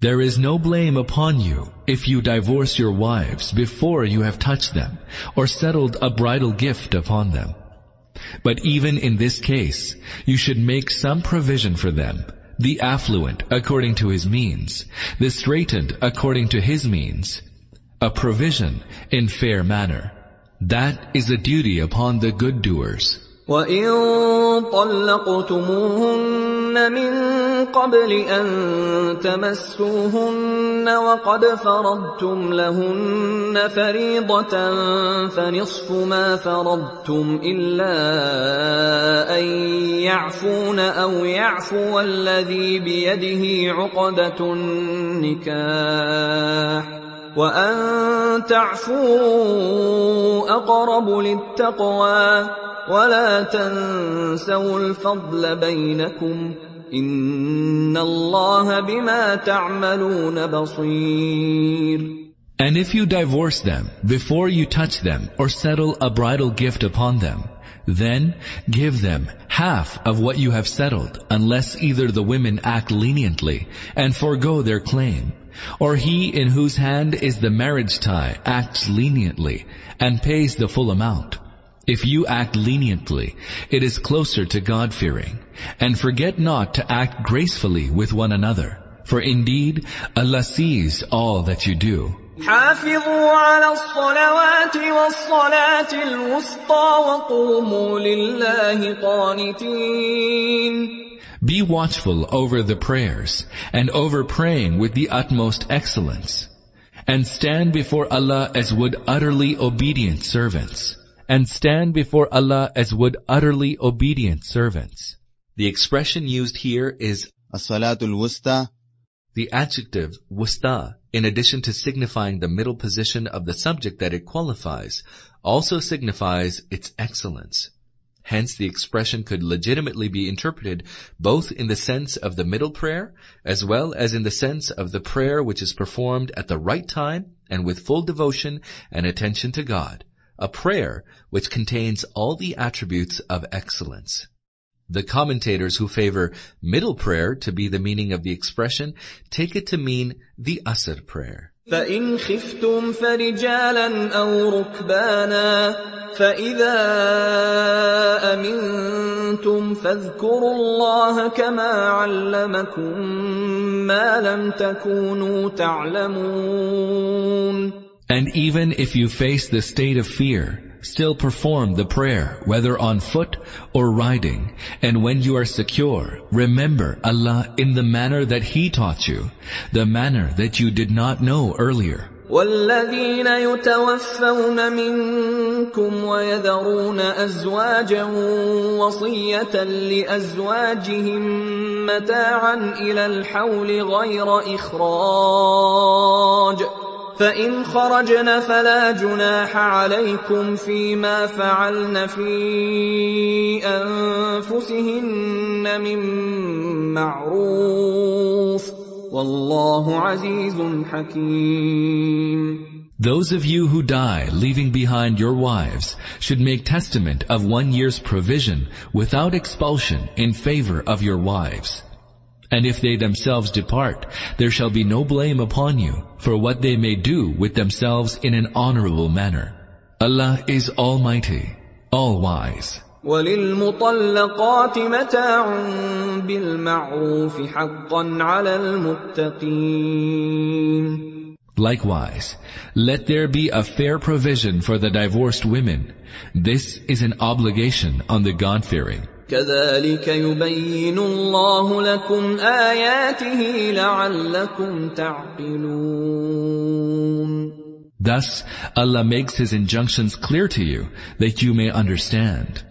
There is no blame upon you if you divorce your wives before you have touched them or settled a bridal gift upon them. But even in this case, you should make some provision for them, the affluent according to his means, the straitened according to his means, a provision in fair manner. That is a duty upon the good doers. وَإِن طَلَّقْتُمُوهُنَّ مِن قَبْلِ أَن تَمَسُّوهُنَّ وَقَدْ فَرَضْتُمْ لَهُنَّ فَرِيضَةً فَنِصْفُ مَا فَرَضْتُمْ إِلَّا أَن يَعْفُونَ أَوْ يَعْفُوَ الَّذِي بِيَدِهِ عُقْدَةُ النِّكَاحِ وَأَن تَعْفُوا أَقْرَبُ لِلتَّقْوَىٰ ولا تنسوا الفضل بينكم إن الله بما تعملون بصير And if you divorce them before you touch them or settle a bridal gift upon them, then give them half of what you have settled unless either the women act leniently and forego their claim, or he in whose hand is the marriage tie acts leniently and pays the full amount. If you act leniently, it is closer to God-fearing. And forget not to act gracefully with one another. For indeed, Allah sees all that you do. حافظوا على الصلوات والصلاة الوسطى وقوموا لله قانتين Be watchful over the prayers and over praying with the utmost excellence. And stand before Allah as would utterly obedient servants and stand before Allah as would utterly obedient servants. The expression used here is As-salatul wusta. The adjective wusta, in addition to signifying the middle position of the subject that it qualifies, also signifies its excellence. Hence the expression could legitimately be interpreted both in the sense of the middle prayer, as well as in the sense of the prayer which is performed at the right time and with full devotion and attention to God a prayer which contains all the attributes of excellence. The commentators who favor middle prayer to be the meaning of the expression take it to mean the Asr prayer. فإن خفتم فرجالا أو ركبانا فإذا أمنتم فاذكروا الله كما علمكم ما لم تكونوا تعلمون And even if you face the state of fear, still perform the prayer, whether on foot or riding. And when you are secure, remember Allah in the manner that He taught you, the manner that you did not know earlier. والذين يتوفون منكم ويذرون أزواجا وصية لأزواجهم متاعا إلى الحول غير إخراج فإن خرجن فلا جناح عليكم فيما فعلن في أنفسهن من معروف والله عزيز حكيم Those of you who die leaving behind your wives should make testament of one year's provision without expulsion in favor of your wives. And if they themselves depart, there shall be no blame upon you for what they may do with themselves in an honorable manner. Allah is Almighty, All-Wise. وللمطلقات متاع بالمعروف حقا على المتقين Likewise, let there be a fair provision for the divorced women. This is an obligation on the God-fearing. كذلك يبين الله لكم آياته لعلكم تعقلون Thus, Allah makes His injunctions clear to you that you may understand.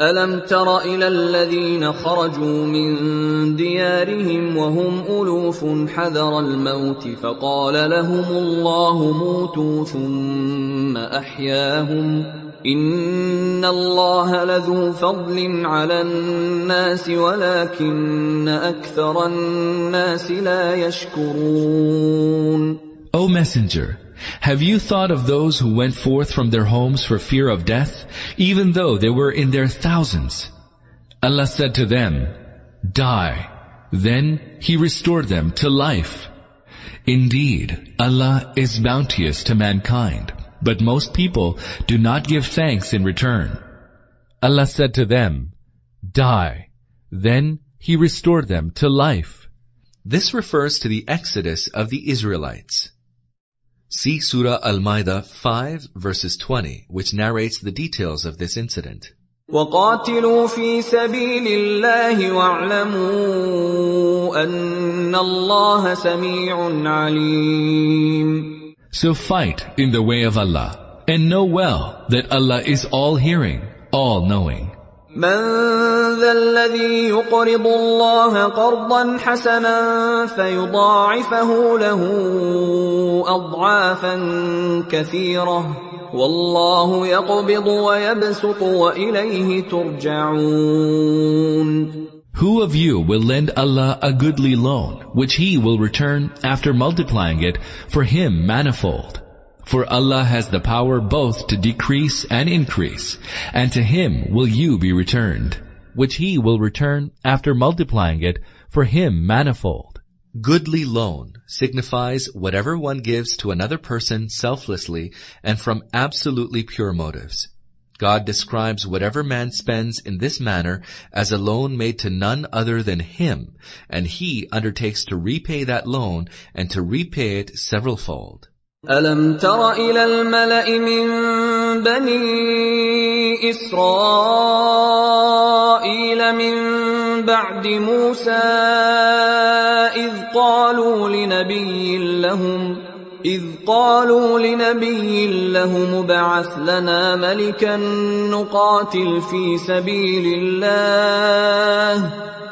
ألم تر إلى الذين خرجوا من ديارهم وهم ألوف حذر الموت فقال لهم الله موتوا ثم أحياهم إن الله لذو فضل على الناس ولكن أكثر الناس لا يشكرون O Messenger, Have you thought of those who went forth from their homes for fear of death, even though they were in their thousands? Allah said to them, Die. Then He restored them to life. Indeed, Allah is bounteous to mankind, but most people do not give thanks in return. Allah said to them, Die. Then He restored them to life. This refers to the exodus of the Israelites. See Surah Al-Ma'idah 5 verses 20, which narrates the details of this incident. وقاتلوا في سبيل الله واعلموا أن الله سميع عليم So fight in the way of Allah, and know well that Allah is all-hearing, all-knowing. من ذا الذي يقرض الله قرضا حسنا فيضاعفه له اضعافا كثيره والله يقبض ويبسط واليه ترجعون Who of you will lend Allah a goodly loan, which He will return after multiplying it for Him manifold? For Allah has the power both to decrease and increase, and to Him will you be returned, which He will return after multiplying it for Him manifold. Goodly loan signifies whatever one gives to another person selflessly and from absolutely pure motives. God describes whatever man spends in this manner as a loan made to none other than Him, and He undertakes to repay that loan and to repay it severalfold. ألم تر إلى الملأ من بني إسرائيل من بعد موسى إذ قالوا لنبي لهم ابعث لنا ملكا نقاتل في سبيل الله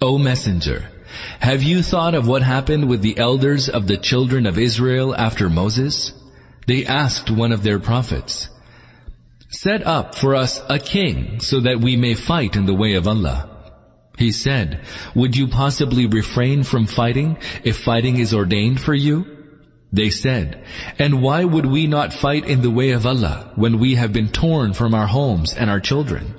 O Messenger, have you thought of what happened with the elders of the children of Israel after Moses? They asked one of their prophets, Set up for us a king so that we may fight in the way of Allah. He said, Would you possibly refrain from fighting if fighting is ordained for you? They said, And why would we not fight in the way of Allah when we have been torn from our homes and our children?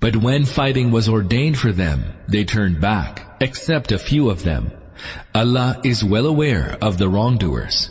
But when fighting was ordained for them, they turned back, except a few of them. Allah is well aware of the wrongdoers.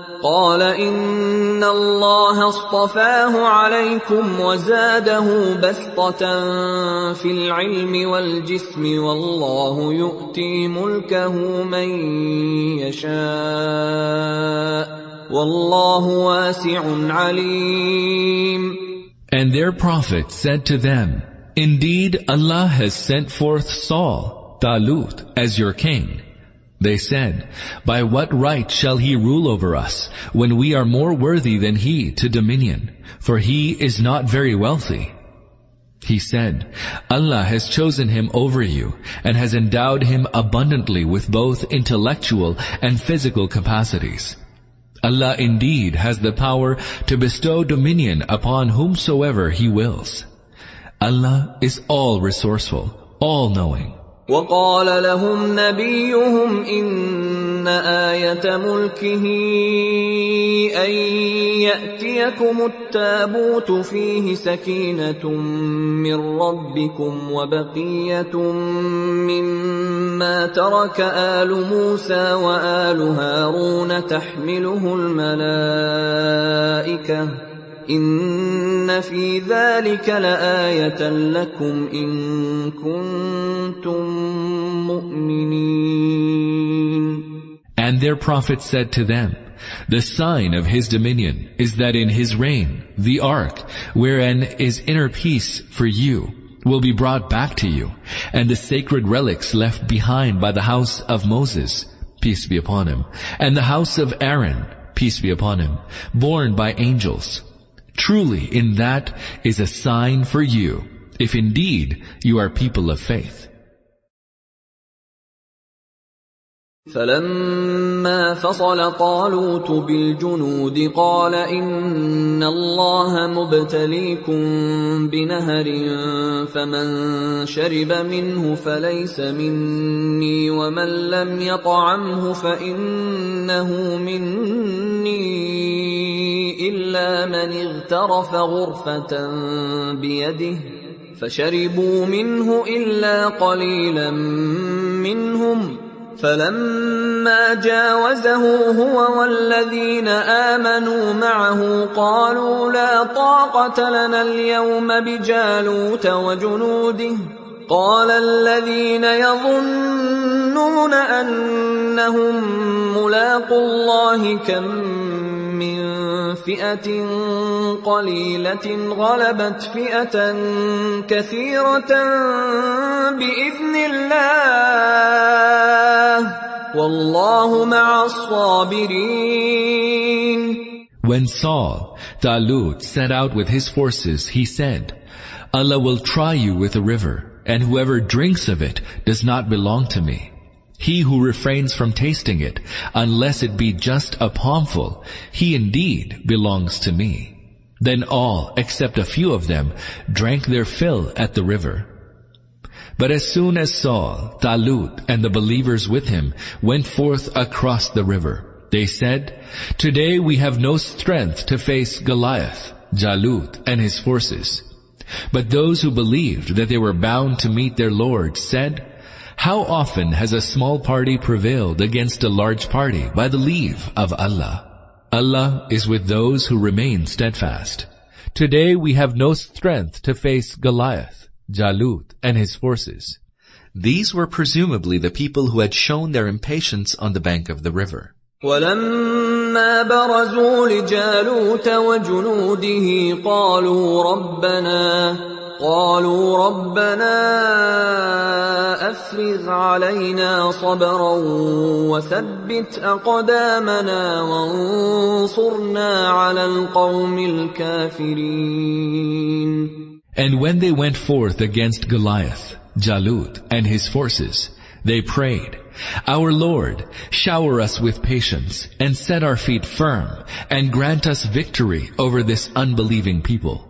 قال إن الله اصطفاه عليكم وزاده بسطة في العلم والجسم والله يؤتي ملكه من يشاء والله واسع عليم And their prophet said to them, Indeed, Allah has sent forth Saul, Talut, as your king. They said, By what right shall he rule over us, when we are more worthy than he to dominion? For he is not very wealthy. He said, Allah has chosen him over you, and has endowed him abundantly with both intellectual and physical capacities. Allah indeed has the power to bestow dominion upon whomsoever He wills. Allah is all resourceful, all-knowing. وقال لهم نبيهم إن آية ملكه أن يأتيكم التابوت فيه سكينة من ربكم وبقية مما ترك آل موسى وآل هارون تحمله الملائكة إن في ذلك لآية لكم إن كنتم مؤمنين And their prophet said to them, The sign of his dominion is that in his reign, the ark, wherein is inner peace for you, will be brought back to you, and the sacred relics left behind by the house of Moses, peace be upon him, and the house of Aaron, peace be upon him, borne by angels. Truly in that is a sign for you, if indeed you are people of faith. فلما فصل طالوت بالجنود قال إن الله مبتليكم بنهر فمن شرب منه فليس مني ومن لم يطعمه فإنه مني إلا من اغترف غرفة بيده فشربوا منه إلا قليلا منهم فلما جاوزه هو والذين آمنوا معه قالوا لا طاقة لنا اليوم بجالوت وجنوده قال الذين يظنون أنهم ملاقوا الله كم من فئة قليلة غلبت فئة كثيرة بإذن الله والله مع الصابرين When Saul, Talut, set out with his forces, he said, Allah will try you with a river, and whoever drinks of it does not belong to me. He who refrains from tasting it, unless it be just a palmful, he indeed belongs to me. Then all, except a few of them, drank their fill at the river. But as soon as Saul, Talut, and the believers with him went forth across the river, they said, Today we have no strength to face Goliath, Jalut, and his forces. But those who believed that they were bound to meet their Lord said, how often has a small party prevailed against a large party by the leave of Allah? Allah is with those who remain steadfast. Today we have no strength to face Goliath, Jalut, and his forces. These were presumably the people who had shown their impatience on the bank of the river. ولما برزوا لجالوت وجنوده قالوا ربنا قالوا ربنا افرغ علينا صبرا وثبت اقدامنا وانصرنا على القوم الكافرين And when they went forth against Goliath, Jalut, and his forces, they prayed, Our Lord, shower us with patience, and set our feet firm, and grant us victory over this unbelieving people.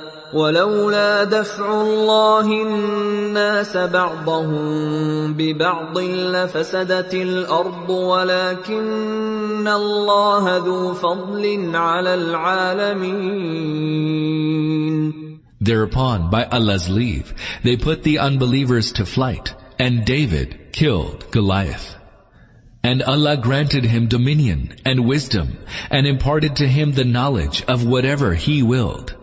ولولا دفع الله الناس بعضهم ببعض لفسدت الارض ولكن الله ذو فضل على العالمين Thereupon, by Allah's leave, they put the unbelievers to flight, and David killed Goliath. And Allah granted him dominion and wisdom, and imparted to him the knowledge of whatever He willed.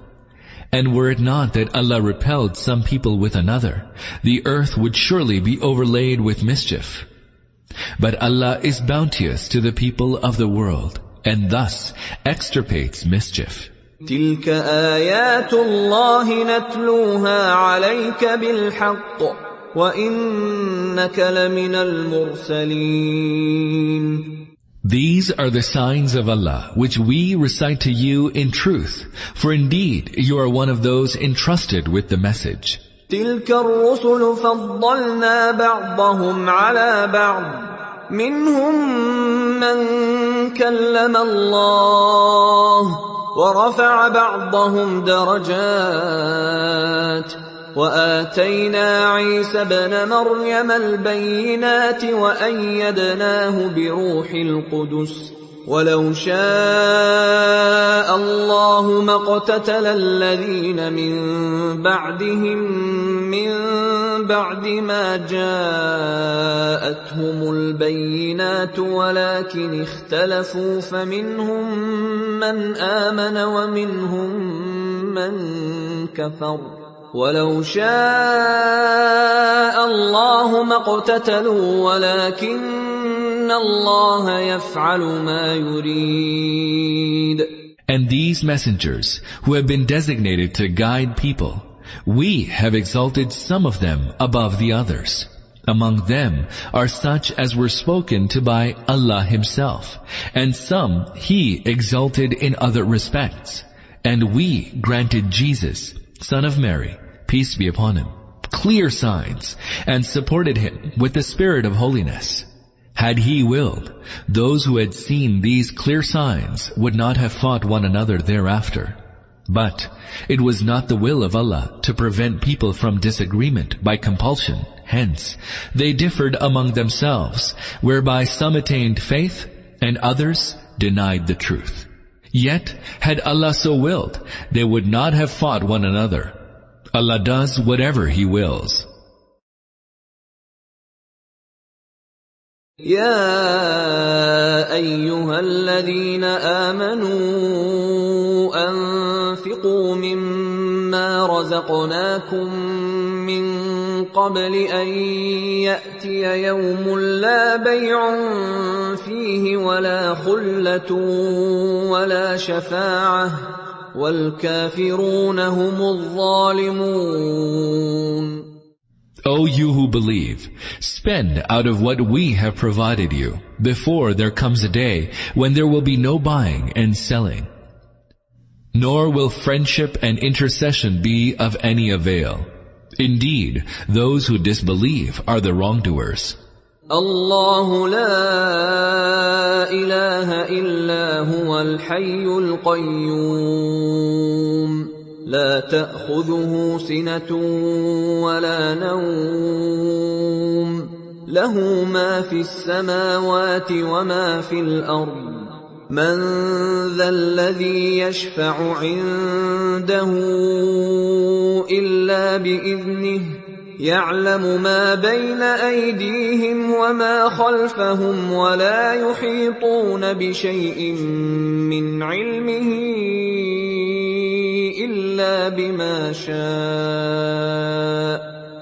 And were it not that Allah repelled some people with another, the earth would surely be overlaid with mischief. But Allah is bounteous to the people of the world, and thus extirpates mischief. تلك آيات الله نتلوها عليك بالحق وإنك لمن المرسلين These are the signs of Allah which we recite to you in truth, for indeed you are one of those entrusted with the message. تلك الرسل فضلنا بعضهم على بعض منهم من كلم الله ورفع بعضهم درجات وآتينا عيسى ابن مريم البينات وأيدناه بروح القدس. ولو شاء الله ما اقتتل الذين من بعدهم من بعد ما جاءتهم البينات ولكن اختلفوا فمنهم من آمن ومنهم من كفر. ولو شاء الله ما اقتتلوا ولكن الله يفعل ما يريد And these messengers who have been designated to guide people, we have exalted some of them above the others. Among them are such as were spoken to by Allah Himself, and some He exalted in other respects. And we granted Jesus, son of Mary, peace be upon him, clear signs, and supported him with the spirit of holiness. Had he willed, those who had seen these clear signs would not have fought one another thereafter. But it was not the will of Allah to prevent people from disagreement by compulsion. Hence, they differed among themselves, whereby some attained faith and others denied the truth. Yet, had Allah so willed, they would not have fought one another. Allah does whatever He wills. يا ايها الذين امنوا انفقوا مما رزقناكم من قبل ان ياتي يوم لا بيع فيه ولا خله ولا شفاعه والكافرون هم الظالمون O you who believe, spend out of what we have provided you, before there comes a day when there will be no buying and selling. Nor will friendship and intercession be of any avail. Indeed, those who disbelieve are the wrongdoers. الله لا إله إلا هو الحي القيوم. لا تأخذه سنة ولا نوم. له ما في السماوات وما في الأرض. من ذا الذي يشفع عنده إلا بإذنه يعلم ما بين أيديهم وما خلفهم ولا يحيطون بشيء من علمه إلا بما شاء.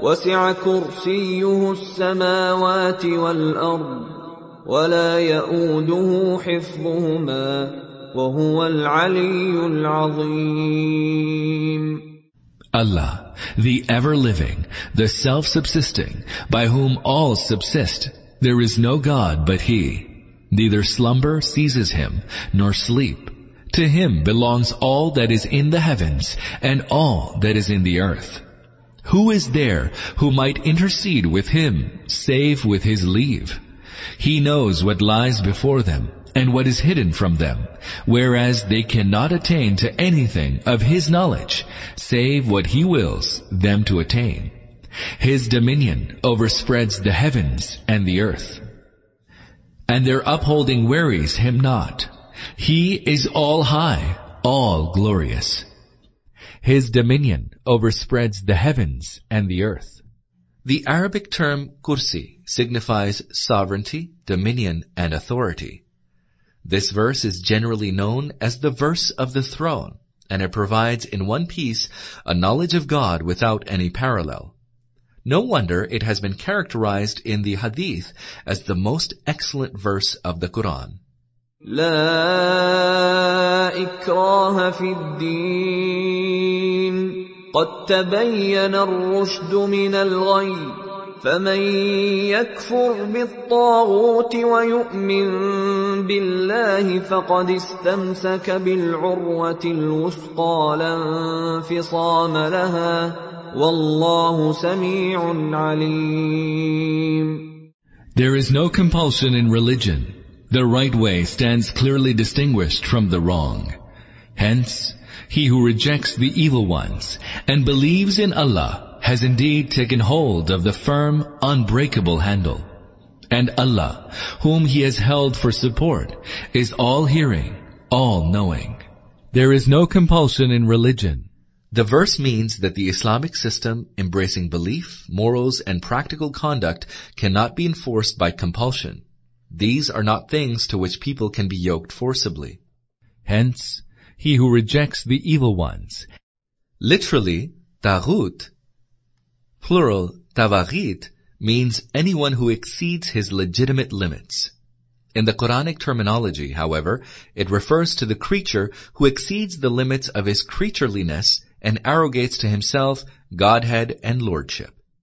وسع كرسيه السماوات والأرض. ولا يئوده حفظهما وهو العلي العظيم Allah, the ever-living, the self-subsisting, by whom all subsist. There is no God but He. Neither slumber seizes Him, nor sleep. To Him belongs all that is in the heavens, and all that is in the earth. Who is there who might intercede with Him, save with His leave? He knows what lies before them, and what is hidden from them, whereas they cannot attain to anything of His knowledge, save what He wills them to attain. His dominion overspreads the heavens and the earth. And their upholding wearies Him not. He is all high, all glorious. His dominion overspreads the heavens and the earth. The Arabic term kursi signifies sovereignty, dominion, and authority. This verse is generally known as the verse of the throne, and it provides in one piece a knowledge of God without any parallel. No wonder it has been characterized in the Hadith as the most excellent verse of the Quran. لا إكراه في الدين قد تبين الرشد من الغي فمن يكفر بالطاغوت ويؤمن بالله فقد استمسك بالعروة الوثقى لا انفصام لها والله سميع عليم There is no compulsion in religion. The right way stands clearly distinguished from the wrong. Hence, he who rejects the evil ones and believes in Allah has indeed taken hold of the firm, unbreakable handle. And Allah, whom he has held for support, is all-hearing, all-knowing. There is no compulsion in religion. The verse means that the Islamic system embracing belief, morals, and practical conduct cannot be enforced by compulsion. These are not things to which people can be yoked forcibly. Hence, he who rejects the evil ones. Literally, taghut, plural tawaghit, means anyone who exceeds his legitimate limits. In the Quranic terminology, however, it refers to the creature who exceeds the limits of his creatureliness and arrogates to himself Godhead and Lordship.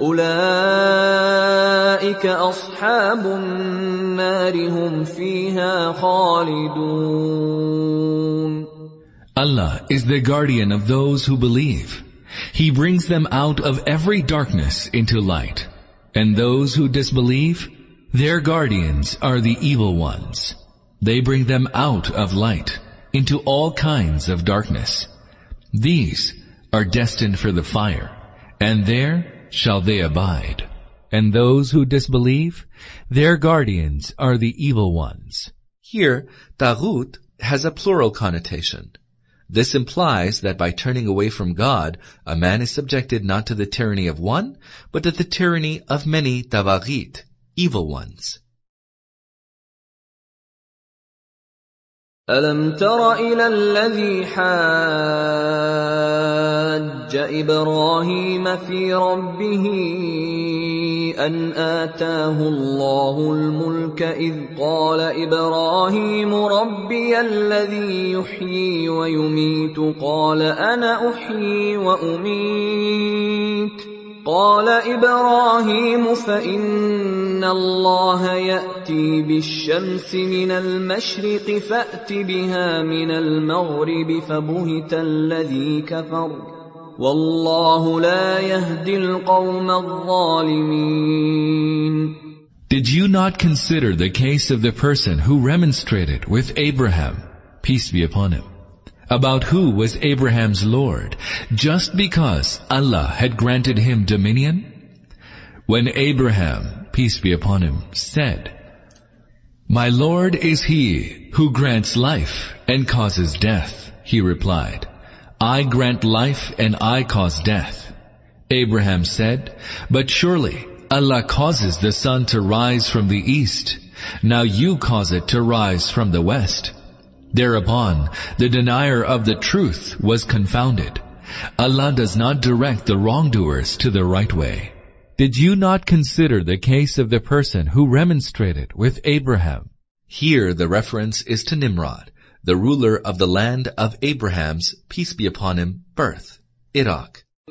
أولئك أصحاب النار هم فيها خالدون Allah is the guardian of those who believe. He brings them out of every darkness into light. And those who disbelieve, their guardians are the evil ones. They bring them out of light into all kinds of darkness. These are destined for the fire, and there shall they abide. And those who disbelieve, their guardians are the evil ones. Here, taghut has a plural connotation. This implies that by turning away from God, a man is subjected not to the tyranny of one, but to the tyranny of many tawaghit, evil ones. ألم تر إلى الذي حاج إبراهيم في ربه أن آتاه الله الملك إذ قال إبراهيم ربي الذي يحيي ويميت قال أنا أحيي وأميت قال إبراهيم فإن الله يأتي بالشمس من المشرق فأت بها من المغرب فبهت الذي كفر والله لا يهدي القوم الظالمين Did you not consider the case of the person who remonstrated with Abraham, peace be upon him? About who was Abraham's Lord, just because Allah had granted him dominion? When Abraham, peace be upon him, said, My Lord is he who grants life and causes death, he replied, I grant life and I cause death. Abraham said, But surely Allah causes the sun to rise from the east. Now you cause it to rise from the west. Thereupon, the denier of the truth was confounded. Allah does not direct the wrongdoers to the right way. Did you not consider the case of the person who remonstrated with Abraham? Here the reference is to Nimrod, the ruler of the land of Abraham's, peace be upon him, birth, Iraq.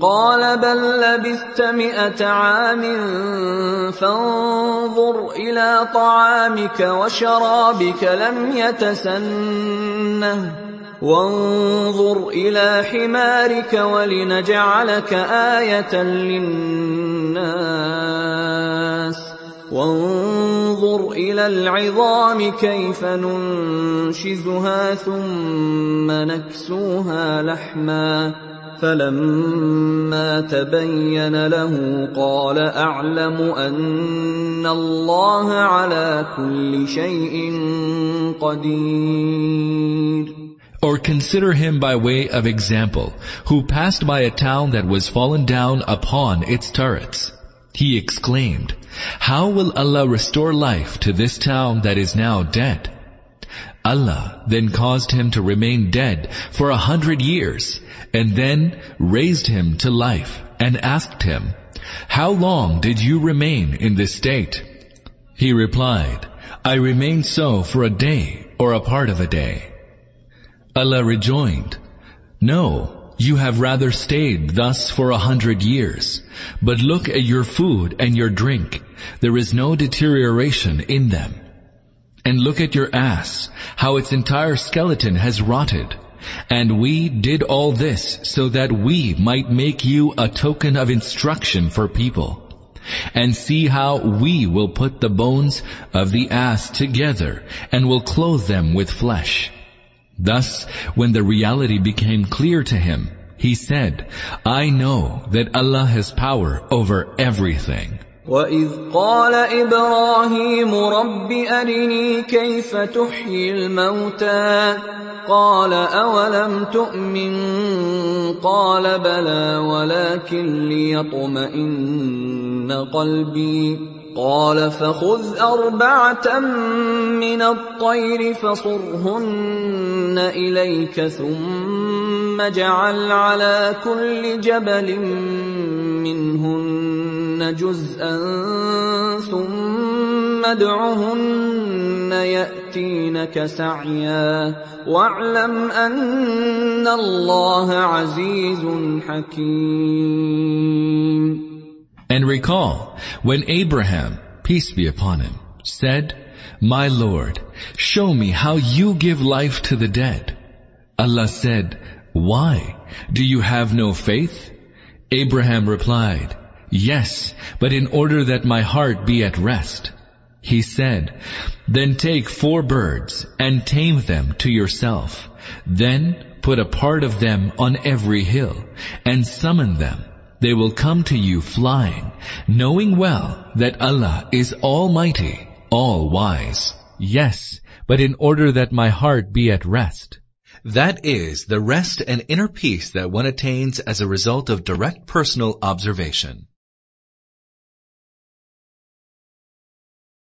قال بل لبثت مئة عام فانظر إلى طعامك وشرابك لم يتسنه وانظر إلى حمارك ولنجعلك آية للناس وانظر إلى العظام كيف ننشزها ثم نكسوها لحما فلما تبين له قال اعلم ان الله على كل شيء قدير Or consider him by way of example, who passed by a town that was fallen down upon its turrets. He exclaimed, How will Allah restore life to this town that is now dead? Allah then caused him to remain dead for a hundred years, and then raised him to life and asked him, How long did you remain in this state? He replied, I remained so for a day or a part of a day. Allah rejoined, No, you have rather stayed thus for a hundred years. But look at your food and your drink. There is no deterioration in them. And look at your ass, how its entire skeleton has rotted. And we did all this so that we might make you a token of instruction for people. And see how we will put the bones of the ass together and will clothe them with flesh. Thus, when the reality became clear to him, he said, I know that Allah has power over everything. وَإِذْ قَالَ إِبْرَاهِيمُ رَبِّ أَرِنِي كَيْفَ تُحْيِي الْمَوْتَى قَالَ أَوَلَمْ تُؤْمِنْ قَالَ بَلَى وَلَكِنْ لِيَطْمَئِنَّ قَلْبِي قال فخذ أربعة من الطير فصرهن إليك ثم اجعل على كل جبل منهن جزءا ثم ادعهن يأتينك سعيا واعلم أن الله عزيز حكيم And recall when Abraham, peace be upon him, said, My Lord, show me how you give life to the dead. Allah said, Why? Do you have no faith? Abraham replied, Yes, but in order that my heart be at rest. He said, Then take four birds and tame them to yourself. Then put a part of them on every hill and summon them they will come to you flying, knowing well that Allah is Almighty, All-Wise. Yes, but in order that my heart be at rest. That is the rest and inner peace that one attains as a result of direct personal observation.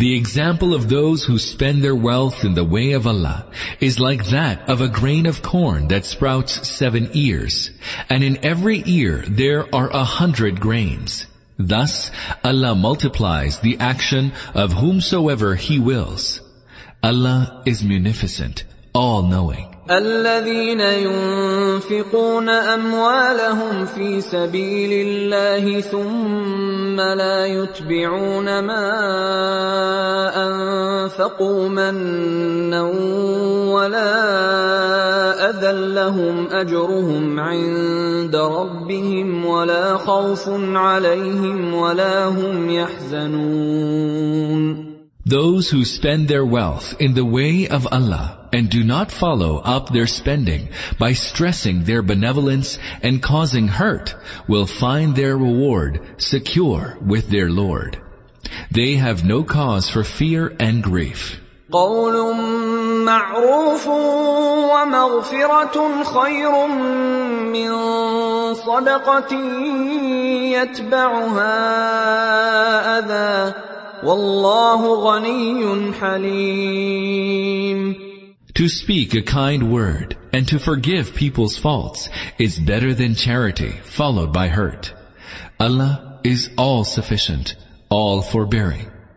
The example of those who spend their wealth in the way of Allah is like that of a grain of corn that sprouts seven ears, and in every ear there are a hundred grains. Thus, Allah multiplies the action of whomsoever He wills. Allah is munificent, all-knowing. الذين ينفقون اموالهم في سبيل الله ثم لا يتبعون ما انفقوا منا ولا اذى لهم اجرهم عند ربهم ولا خوف عليهم ولا هم يحزنون Those who spend their wealth in the way of Allah and do not follow up their spending by stressing their benevolence and causing hurt will find their reward secure with their Lord. They have no cause for fear and grief. قول معروف ومغفرة خير من صدقة يتبعها أذى والله غني حليم to speak a kind word and to forgive people's faults is better than charity followed by hurt. Allah is all sufficient, all forbearing.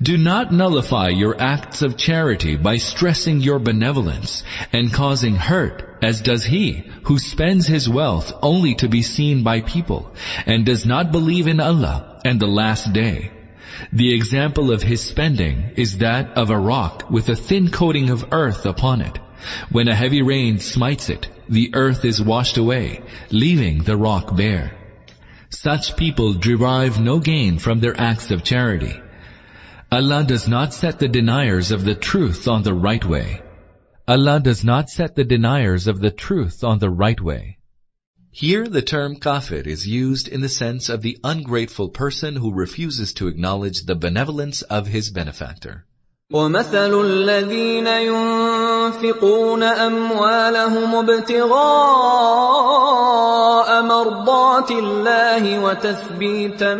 do not nullify your acts of charity by stressing your benevolence and causing hurt as does he who spends his wealth only to be seen by people and does not believe in Allah and the last day. The example of his spending is that of a rock with a thin coating of earth upon it. When a heavy rain smites it, the earth is washed away, leaving the rock bare. Such people derive no gain from their acts of charity. Allah does not set the deniers of the truth on the right way. Allah does not set the deniers of the truth on the right way. Here the term kafir is used in the sense of the ungrateful person who refuses to acknowledge the benevolence of his benefactor. ومثل الذين ينفقون اموالهم ابتغاء مرضات الله وتثبيتا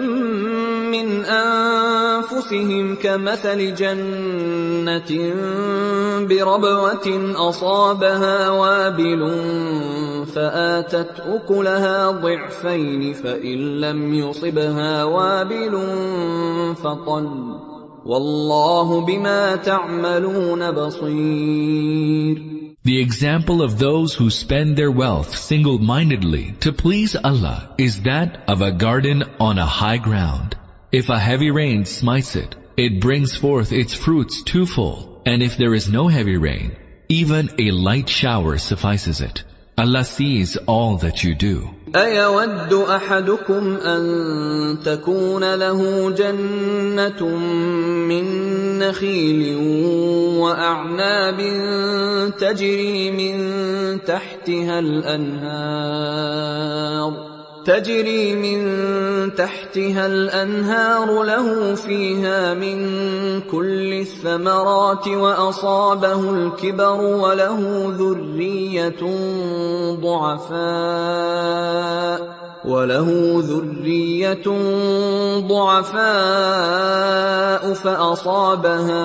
من انفسهم كمثل جنه بربوه اصابها وابل فاتت اكلها ضعفين فان لم يصبها وابل فطل والله بما تعملون بصير The example of those who spend their wealth single-mindedly to please Allah is that of a garden on a high ground. If a heavy rain smites it, it brings forth its fruits twofold, and if there is no heavy rain, even a light shower suffices it. Allah sees all that you do. أيود أحدكم أن تكون له جنة من نخيل وأعناب تجري من تحتها الأنهار تجري من تحتها الأنهار له فيها من كل الثمرات وأصابه الكبر وله ذرية ضعفاء وله ذرية ضعفاء فأصابها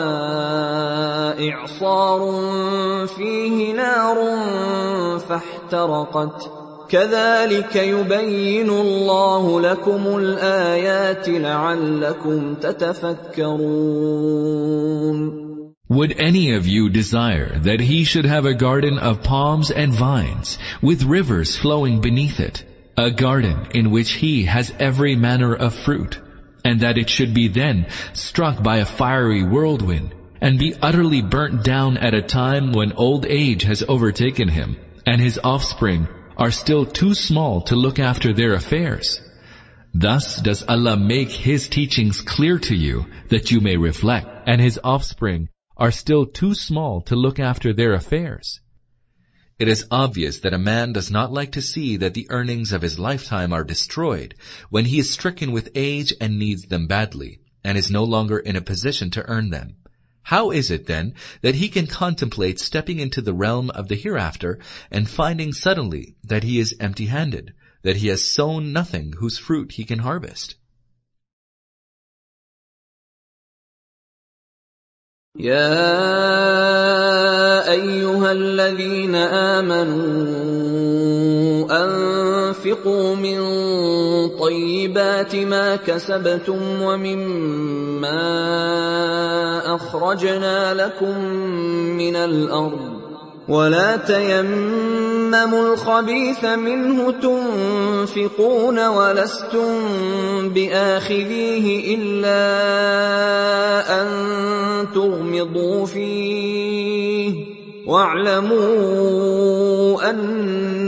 إعصار فيه نار فاحترقت كذلك يبين الله لكم الآيات لعلكم تتفكرون Would any of you desire that he should have a garden of palms and vines, with rivers flowing beneath it, a garden in which he has every manner of fruit, and that it should be then struck by a fiery whirlwind, and be utterly burnt down at a time when old age has overtaken him, and his offspring are still too small to look after their affairs. Thus does Allah make His teachings clear to you that you may reflect, and His offspring are still too small to look after their affairs. It is obvious that a man does not like to see that the earnings of his lifetime are destroyed when he is stricken with age and needs them badly, and is no longer in a position to earn them. How is it then that he can contemplate stepping into the realm of the hereafter and finding suddenly that he is empty-handed, that he has sown nothing whose fruit he can harvest? يا ايها الذين امنوا انفقوا من طيبات ما كسبتم ومما اخرجنا لكم من الأرض ولا تيمموا الخبيث منه تنفقون ولستم باخذيه الا ان تغمضوا فيه واعلموا حميد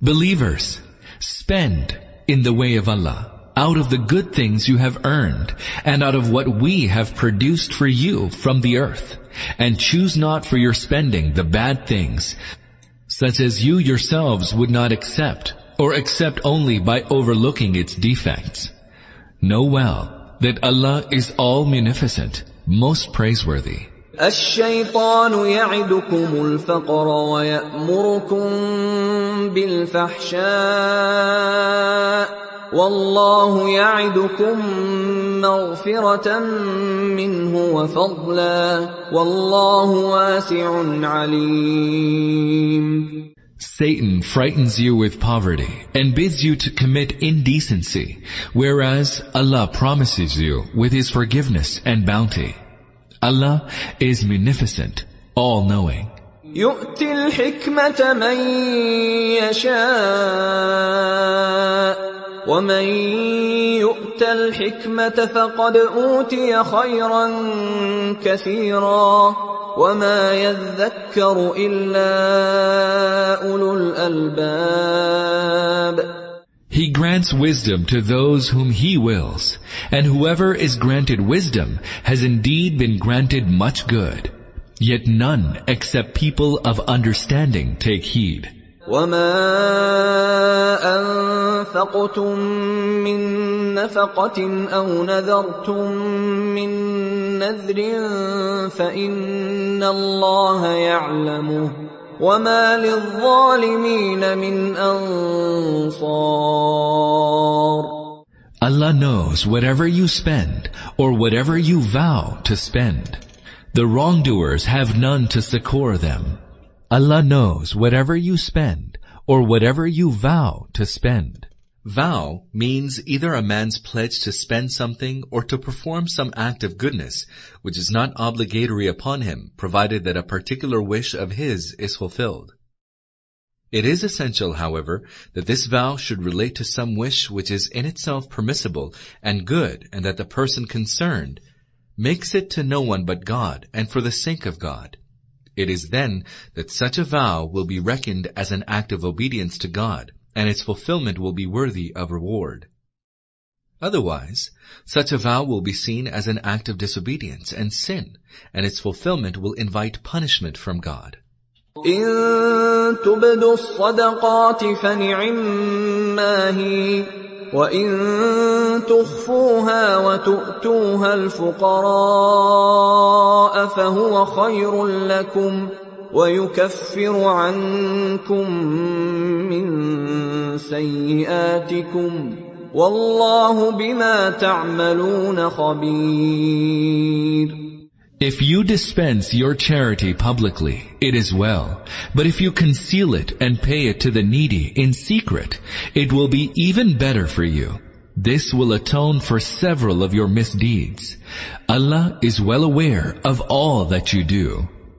Believers, spend in the way of Allah out of the good things you have earned, and out of what we have produced for you from the earth. And choose not for your spending the bad things, such as you yourselves would not accept, or accept only by overlooking its defects. Know well that Allah is all munificent, most praiseworthy. الشيطان يعدكم الفقر ويأمركم بالفحشاء والله يعدكم مغفرة منه وفضلا والله واسع عليم Satan frightens you with poverty and bids you to commit indecency, whereas Allah promises you with His forgiveness and bounty. Allah is munificent, all-knowing. يؤتي الحكمة من يشاء ومن يؤت الحكمة فقد أوتي خيرا كثيرا وما يذكر إلا أولو الألباب He grants wisdom to those whom He wills, and whoever is granted wisdom has indeed been granted much good. Yet none except people of understanding take heed. وما أنفقتم من نفقة أو نذرتم من نذر فإن الله يعلمه وما للظالمين من أنصار Allah knows whatever you spend or whatever you vow to spend. The wrongdoers have none to succor them. Allah knows whatever you spend or whatever you vow to spend. Vow means either a man's pledge to spend something or to perform some act of goodness, which is not obligatory upon him, provided that a particular wish of his is fulfilled. It is essential, however, that this vow should relate to some wish which is in itself permissible and good, and that the person concerned makes it to no one but God, and for the sake of God. It is then that such a vow will be reckoned as an act of obedience to God, and its fulfillment will be worthy of reward. Otherwise, such a vow will be seen as an act of disobedience and sin, and its fulfillment will invite punishment from God. إن تبدوا الصدقات فنعما هي وإن تخفوها وتؤتوها الفقراء فهو خير لكم ويكفر عنكم من سيئاتكم والله بما تعملون خبير If you dispense your charity publicly, it is well. But if you conceal it and pay it to the needy in secret, it will be even better for you. This will atone for several of your misdeeds. Allah is well aware of all that you do.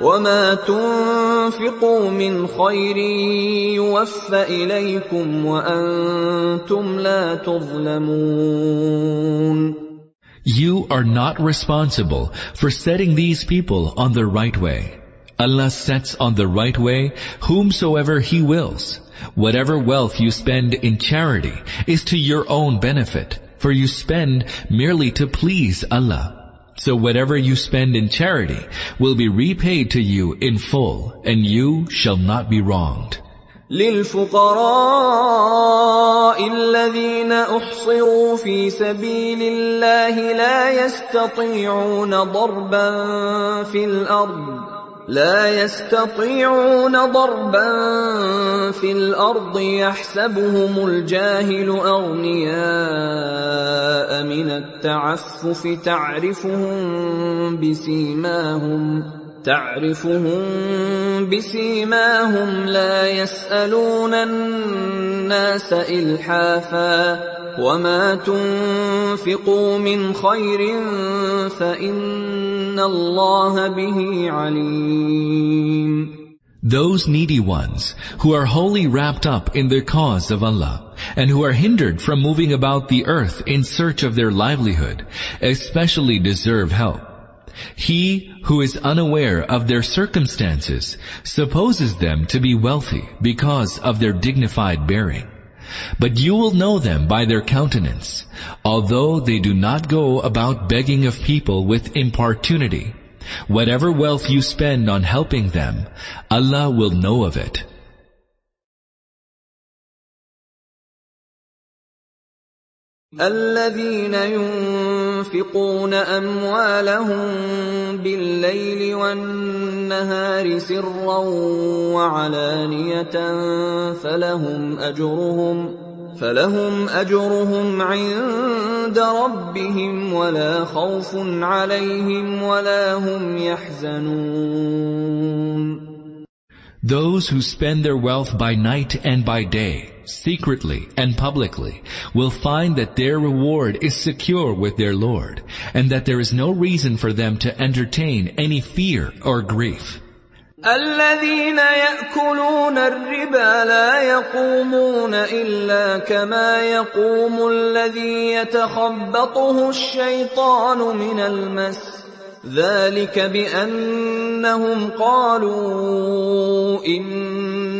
وما تنفقوا من خير يوفى اليكم وانتم لا تظلمون You are not responsible for setting these people on the right way. Allah sets on the right way whomsoever He wills. Whatever wealth you spend in charity is to your own benefit, for you spend merely to please Allah. So whatever you spend in charity will be repaid to you in full, and you shall not be wronged. للفقراء الذين احصروا في سبيل الله لا يستطيعون ضربا في الارض لا يستطيعون ضربا في الأرض يحسبهم الجاهل أغنياء من التعفف تعرفهم بسيماهم تعرفهم بسيماهم لا يسألون الناس إلحافا. وما تنفقوا من خير فان إِنَّ اللَّهَ بِهِ عَلِيمٌ Those needy ones who are wholly wrapped up in the cause of Allah and who are hindered from moving about the earth in search of their livelihood especially deserve help. He who is unaware of their circumstances supposes them to be wealthy because of their dignified bearing. But you will know them by their countenance, although they do not go about begging of people with importunity. Whatever wealth you spend on helping them, Allah will know of it. الذين ينفقون أموالهم بالليل والنهار سرا وعلانية فلهم أجرهم فلهم أجرهم عند ربهم ولا خوف عليهم ولا هم يحزنون. Those who spend their wealth by night and by day, secretly and publicly, will find that their reward is secure with their Lord, and that there is no reason for them to entertain any fear or grief. الذين يأكلون الربا لا يقومون إلا كما يقوم الذي يتخبطه الشيطان من المس ذلك بأنهم قالوا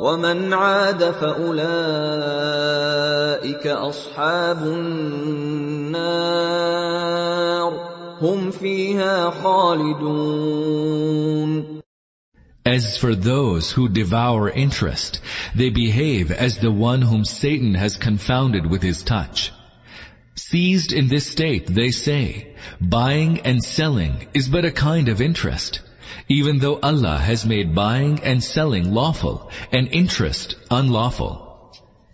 ومن عاد فأولئك أصحاب النار هم فيها خالدون As for those who devour interest, they behave as the one whom Satan has confounded with his touch. Seized in this state, they say, buying and selling is but a kind of interest, even though Allah has made buying and selling lawful and interest unlawful.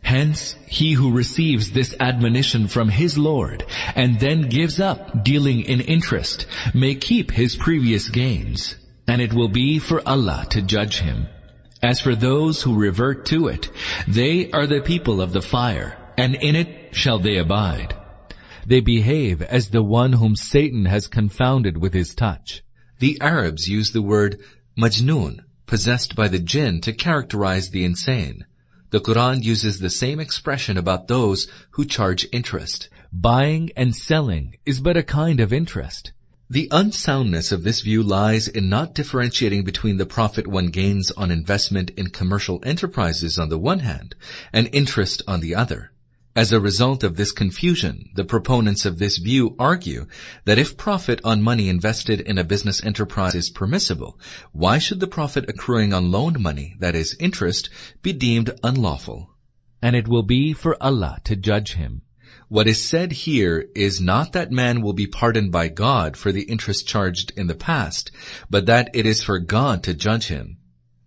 Hence, he who receives this admonition from his Lord and then gives up dealing in interest may keep his previous gains and it will be for Allah to judge him. As for those who revert to it, they are the people of the fire, and in it shall they abide. They behave as the one whom Satan has confounded with his touch. The Arabs use the word majnun, possessed by the jinn, to characterize the insane. The Quran uses the same expression about those who charge interest. Buying and selling is but a kind of interest. The unsoundness of this view lies in not differentiating between the profit one gains on investment in commercial enterprises on the one hand and interest on the other. As a result of this confusion, the proponents of this view argue that if profit on money invested in a business enterprise is permissible, why should the profit accruing on loaned money, that is interest, be deemed unlawful? And it will be for Allah to judge him. What is said here is not that man will be pardoned by God for the interest charged in the past, but that it is for God to judge him.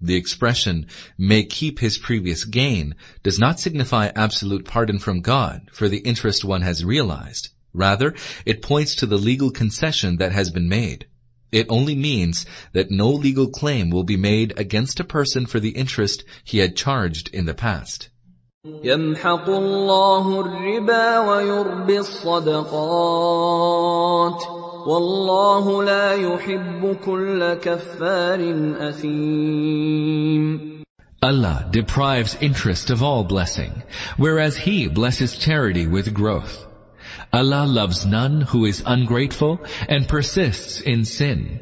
The expression, may keep his previous gain, does not signify absolute pardon from God for the interest one has realized. Rather, it points to the legal concession that has been made. It only means that no legal claim will be made against a person for the interest he had charged in the past. يمحق الله الربا ويربي الصدقات والله لا يحب كل كفار اثيم Allah deprives interest of all blessing, whereas He blesses charity with growth. Allah loves none who is ungrateful and persists in sin.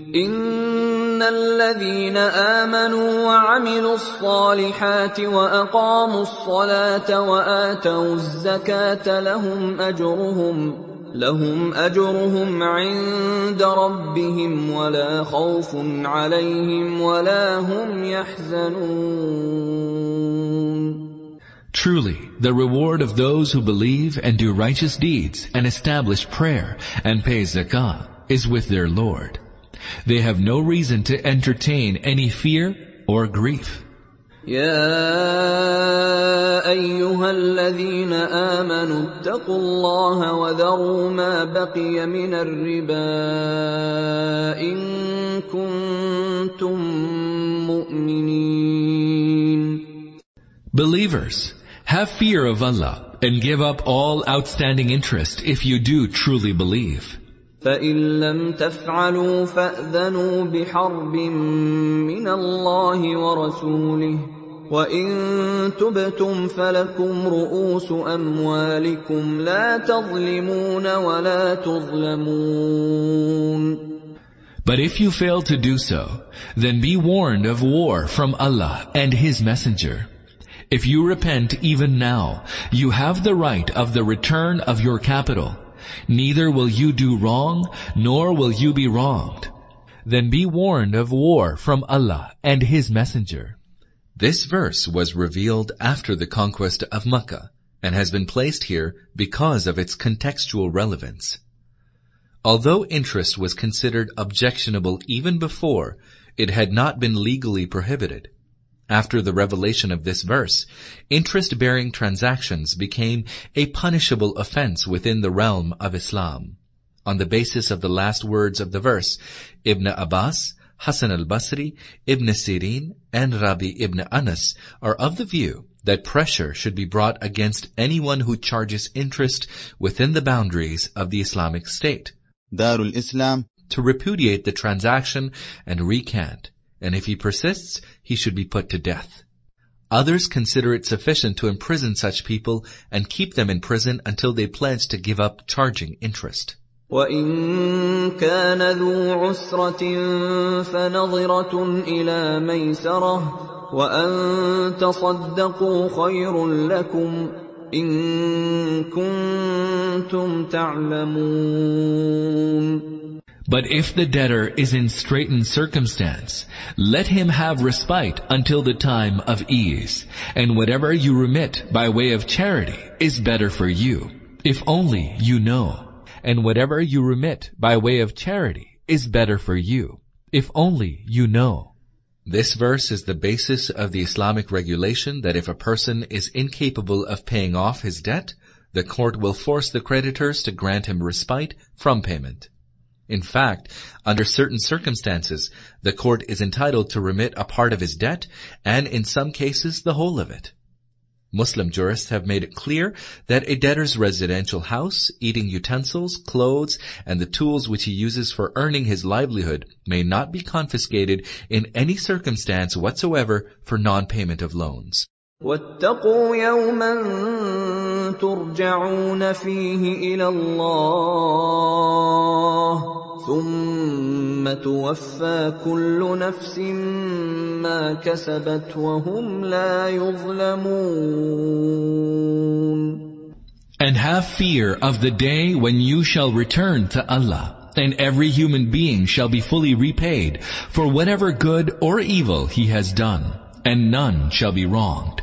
إن الذين آمنوا وعملوا الصالحات وأقاموا الصلاة وآتوا الزكاة لهم أجرهم لهم أجرهم عند ربهم ولا خوف عليهم ولا هم يحزنون Truly, the reward of those who believe and do righteous deeds and establish prayer and pay zakah is with their Lord. They have no reason to entertain any fear or grief. يا أيها الذين آمنوا اتقوا الله وذروا ما بقي من الربا إن كنتم مؤمنين Believers, have fear of Allah and give up all outstanding interest if you do truly believe. فإن لم تفعلوا فأذنوا بحرب من الله ورسوله وإن تبتم فلكم رؤوس أموالكم لا تظلمون ولا تظلمون But if you fail to do so, then be warned of war from Allah and His Messenger. If you repent even now, you have the right of the return of your capital. Neither will you do wrong, nor will you be wronged. Then be warned of war from Allah and His Messenger. This verse was revealed after the conquest of Makkah and has been placed here because of its contextual relevance. Although interest was considered objectionable even before, it had not been legally prohibited. After the revelation of this verse, interest-bearing transactions became a punishable offense within the realm of Islam. On the basis of the last words of the verse, Ibn Abbas, Hassan al-Basri, Ibn Sirin, and Rabi ibn Anas are of the view that pressure should be brought against anyone who charges interest within the boundaries of the Islamic State. Darul Islam to repudiate the transaction and recant, and if he persists, he should be put to death. Others consider it sufficient to imprison such people and keep them in prison until they pledge to give up charging interest. وإن كان ذو عسرة فنظرة إلى ميسرة وأن تصدقوا خير لكم إن كنتم تعلمون But if the debtor is in straitened circumstance, let him have respite until the time of ease, and whatever you remit by way of charity is better for you, if only you know. And whatever you remit by way of charity is better for you, if only you know. This verse is the basis of the Islamic regulation that if a person is incapable of paying off his debt, the court will force the creditors to grant him respite from payment. In fact, under certain circumstances, the court is entitled to remit a part of his debt, and in some cases the whole of it. Muslim jurists have made it clear that a debtor's residential house, eating utensils, clothes, and the tools which he uses for earning his livelihood may not be confiscated in any circumstance whatsoever for non-payment of loans. واتقوا يوما ترجعون فيه إلى الله ثم توفى كل نفس ما كسبت وهم لا يظلمون And have fear of the day when you shall return to Allah, and every human being shall be fully repaid for whatever good or evil he has done, and none shall be wronged.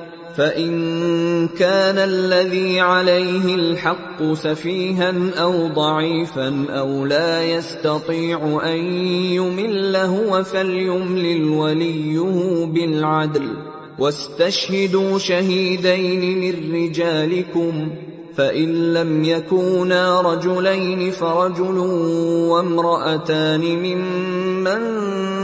فان كان الذي عليه الحق سفيها أو ضعيفا أو لا يستطيع ان يمل هو فليملل وليه بالعدل واستشهدوا شهيدين من رجالكم فان لم يكونا رجلين فرجل وامراتان ممن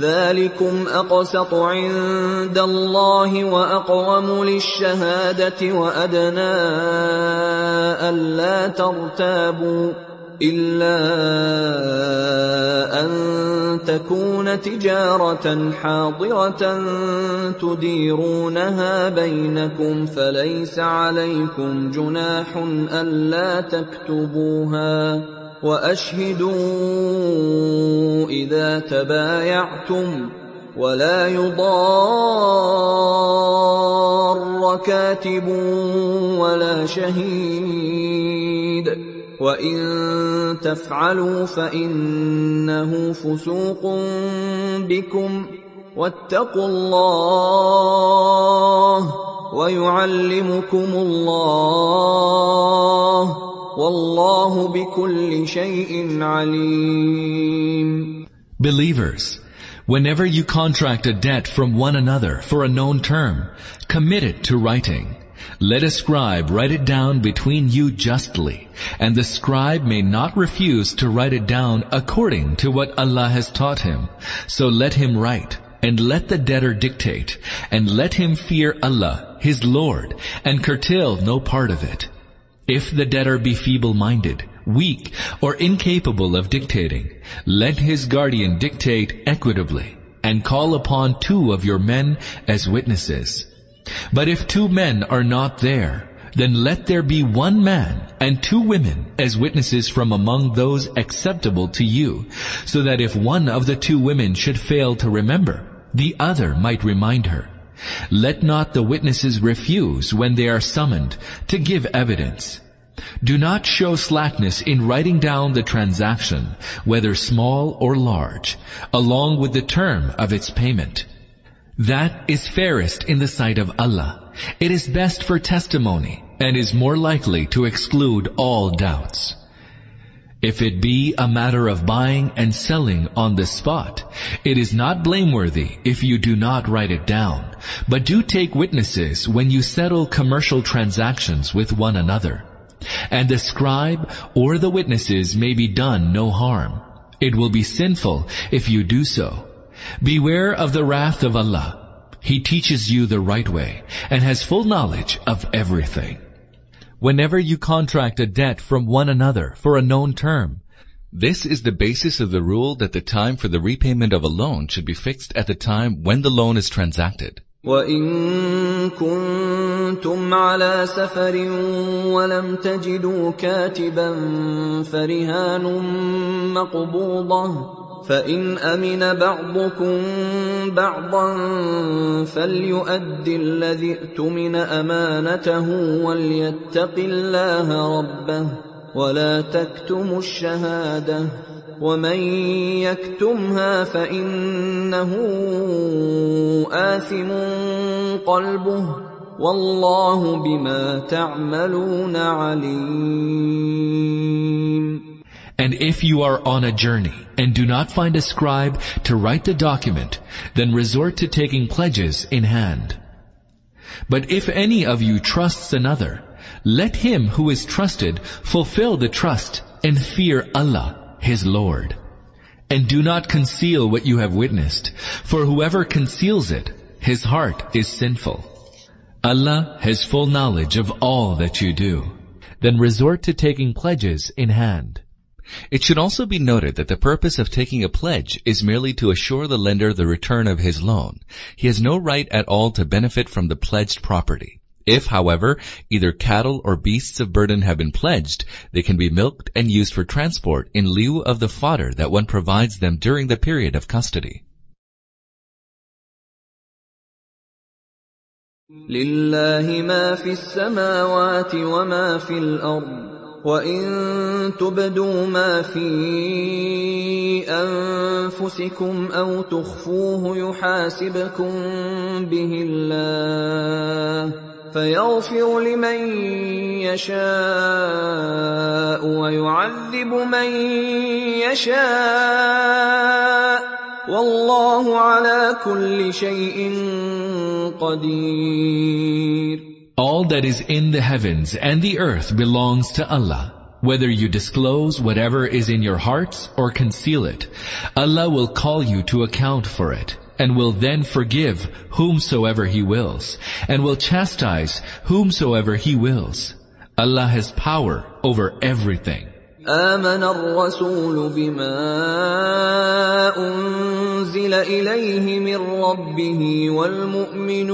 ذلكم اقسط عند الله واقوم للشهاده وادنى الا ترتابوا الا ان تكون تجاره حاضره تديرونها بينكم فليس عليكم جناح الا تكتبوها وأشهدوا إذا تبايعتم ولا يضار كاتب ولا شهيد وإن تفعلوا فإنه فسوق بكم واتقوا الله ويعلمكم الله Wallahu bikulli shay'in alim. Believers, whenever you contract a debt from one another for a known term, commit it to writing. Let a scribe write it down between you justly, and the scribe may not refuse to write it down according to what Allah has taught him. So let him write, and let the debtor dictate, and let him fear Allah, his Lord, and curtail no part of it. If the debtor be feeble-minded, weak, or incapable of dictating, let his guardian dictate equitably, and call upon two of your men as witnesses. But if two men are not there, then let there be one man and two women as witnesses from among those acceptable to you, so that if one of the two women should fail to remember, the other might remind her. Let not the witnesses refuse when they are summoned to give evidence. Do not show slackness in writing down the transaction, whether small or large, along with the term of its payment. That is fairest in the sight of Allah. It is best for testimony and is more likely to exclude all doubts. If it be a matter of buying and selling on the spot, it is not blameworthy if you do not write it down, but do take witnesses when you settle commercial transactions with one another. And the scribe or the witnesses may be done no harm. It will be sinful if you do so. Beware of the wrath of Allah. He teaches you the right way and has full knowledge of everything Whenever you contract a debt from one another for a known term, This is the basis of the rule that the time for the repayment of a loan should be fixed at the time when the loan is transacted. وان كنتم على سفر ولم تجدوا كاتبا فرهان مقبوضه فإن أمن بعضكم بعضا فليؤد الذي اؤتمن أمانته وليتق الله ربه ولا تكتموا الشهادة ومن يكتمها فإنه آثم قلبه والله بما تعملون عليم And if you are on a journey and do not find a scribe to write the document, then resort to taking pledges in hand. But if any of you trusts another, let him who is trusted fulfill the trust and fear Allah, his Lord. And do not conceal what you have witnessed, for whoever conceals it, his heart is sinful. Allah has full knowledge of all that you do. Then resort to taking pledges in hand. It should also be noted that the purpose of taking a pledge is merely to assure the lender the return of his loan. He has no right at all to benefit from the pledged property. If, however, either cattle or beasts of burden have been pledged, they can be milked and used for transport in lieu of the fodder that one provides them during the period of custody. لله ما في السماوات وما في الارض وان تبدوا ما في انفسكم أو تخفوه يحاسبكم به الله فيغفر لمن يشاء ويعذب من يشاء والله على كل شيء قدير All that is in the heavens and the earth belongs to Allah. Whether you disclose whatever is in your hearts or conceal it, Allah will call you to account for it and will then forgive whomsoever He wills and will chastise whomsoever He wills. Allah has power over everything. آمن الرسول بما أنزل إليه من ربه والمؤمنون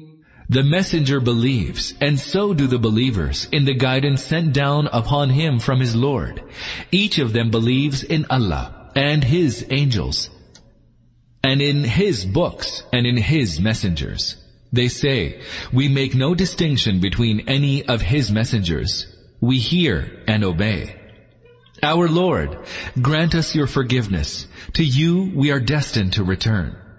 The messenger believes, and so do the believers, in the guidance sent down upon him from his Lord. Each of them believes in Allah and His angels, and in His books and in His messengers. They say, we make no distinction between any of His messengers. We hear and obey. Our Lord, grant us your forgiveness. To you we are destined to return.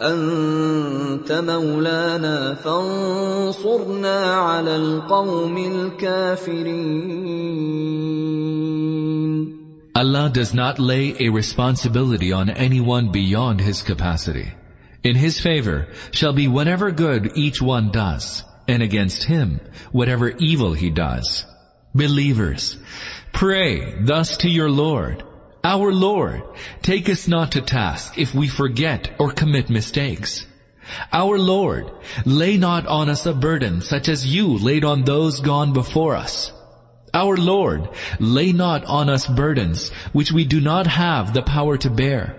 انت مولانا فانصرنا على القوم الكافرين Allah does not lay a responsibility on anyone beyond his capacity. In his favor shall be whatever good each one does, and against him whatever evil he does. Believers, pray thus to your Lord. our Lord, take us not to task if we forget or commit mistakes. Our Lord, lay not on us a burden such as you laid on those gone before us. Our Lord, lay not on us burdens which we do not have the power to bear,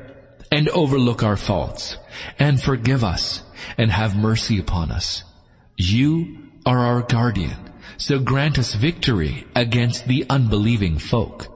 and overlook our faults, and forgive us, and have mercy upon us. You are our guardian, so grant us victory against the unbelieving folk.